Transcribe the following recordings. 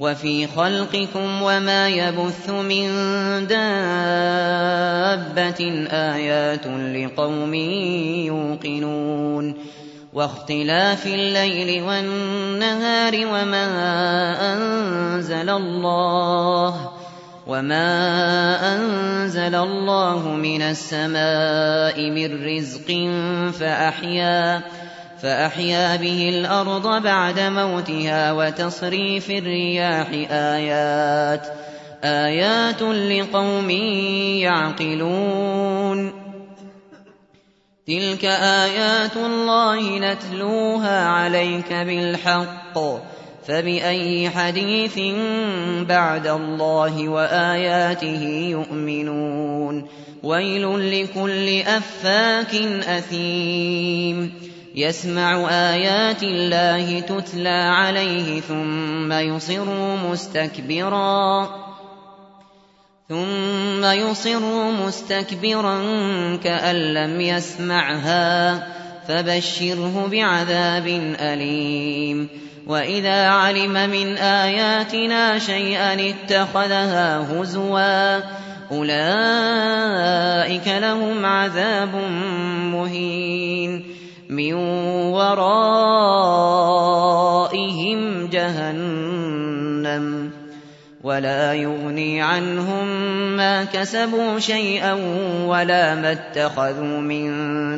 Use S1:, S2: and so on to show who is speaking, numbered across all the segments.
S1: وفي خلقكم وما يبث من دابة آيات لقوم يوقنون واختلاف الليل والنهار وما أنزل الله وما أنزل الله من السماء من رزق فأحيا فأحيا به الأرض بعد موتها وتصريف الرياح آيات آيات لقوم يعقلون. تلك آيات الله نتلوها عليك بالحق فبأي حديث بعد الله وآياته يؤمنون. ويل لكل أفاك أثيم. يسمع آيات الله تتلى عليه ثم يصر مستكبرا ثم يصر مستكبرا كأن لم يسمعها فبشره بعذاب أليم. وإذا علم من آياتنا شيئا اتخذها هزوا أولئك لهم عذاب مهين. من ورائهم جهنم ولا يغني عنهم ما كسبوا شيئا ولا ما اتخذوا من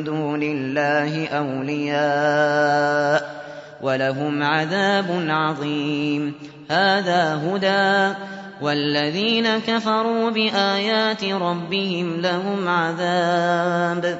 S1: دون الله أولياء ولهم عذاب عظيم هذا هدى والذين كفروا بآيات ربهم لهم عذاب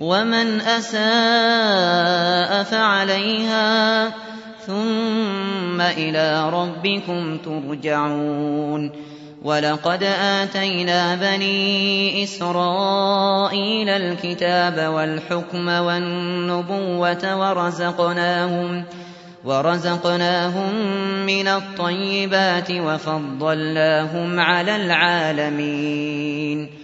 S1: ومن أساء فعليها ثم إلى ربكم ترجعون. ولقد آتينا بني إسرائيل الكتاب والحكم والنبوة ورزقناهم ورزقناهم من الطيبات وفضلناهم على العالمين.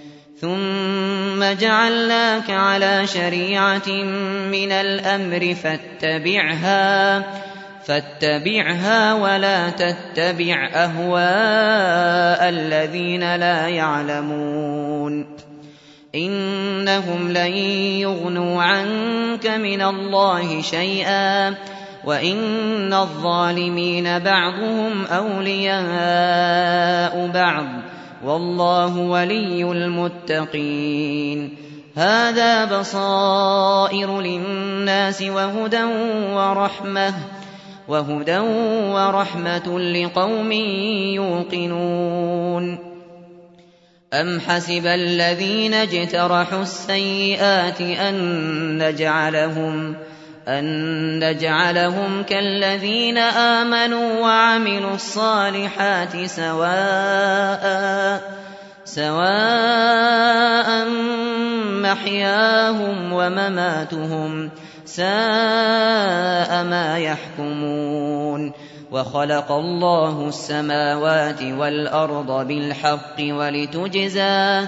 S1: ثم جعلناك على شريعة من الأمر فاتبعها فاتبعها ولا تتبع أهواء الذين لا يعلمون. إنهم لن يغنوا عنك من الله شيئا وإن الظالمين بعضهم أولياء بعض. والله ولي المتقين. هذا بصائر للناس وهدى ورحمة وهدى ورحمة لقوم يوقنون. أم حسب الذين اجترحوا السيئات أن نجعلهم أن نجعلهم كالذين آمنوا وعملوا الصالحات سواء سواء محياهم ومماتهم ساء ما يحكمون. وخلق الله السماوات والأرض بالحق ولتجزى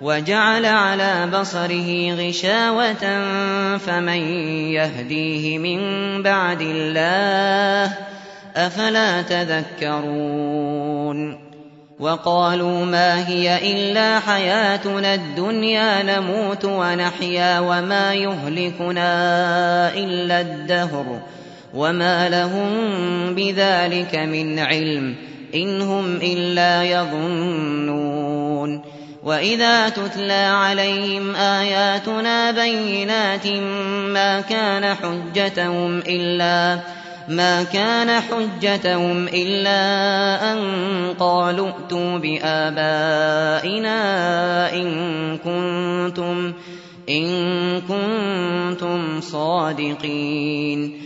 S1: وجعل على بصره غشاوة فمن يهديه من بعد الله أفلا تذكرون وقالوا ما هي إلا حياتنا الدنيا نموت ونحيا وما يهلكنا إلا الدهر وما لهم بذلك من علم إن هم إلا يظنون وإذا تتلى عليهم آياتنا بينات ما كان حجتهم إلا ما كان حجتهم إلا أن قالوا ائتوا بآبائنا إن كنتم إن كنتم صادقين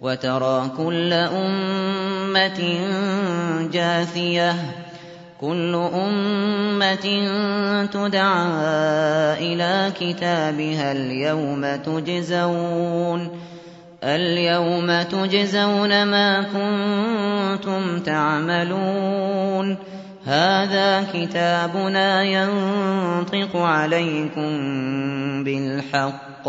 S1: وترى كل أمة جاثية كل أمة تدعى إلى كتابها اليوم تجزون اليوم تجزون ما كنتم تعملون. هذا كتابنا ينطق عليكم بالحق.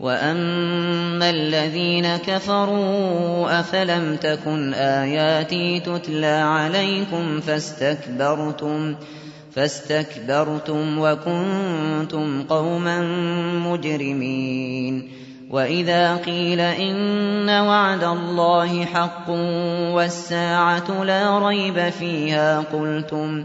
S1: وأما الذين كفروا أفلم تكن آياتي تتلى عليكم فاستكبرتم فاستكبرتم وكنتم قوما مجرمين وإذا قيل إن وعد الله حق والساعة لا ريب فيها قلتم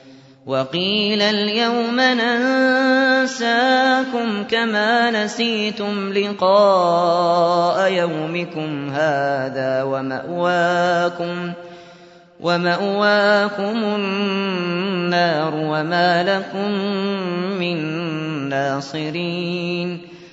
S1: وقيل اليوم ننساكم كما نسيتم لقاء يومكم هذا ومأواكم ومأواكم النار وما لكم من ناصرين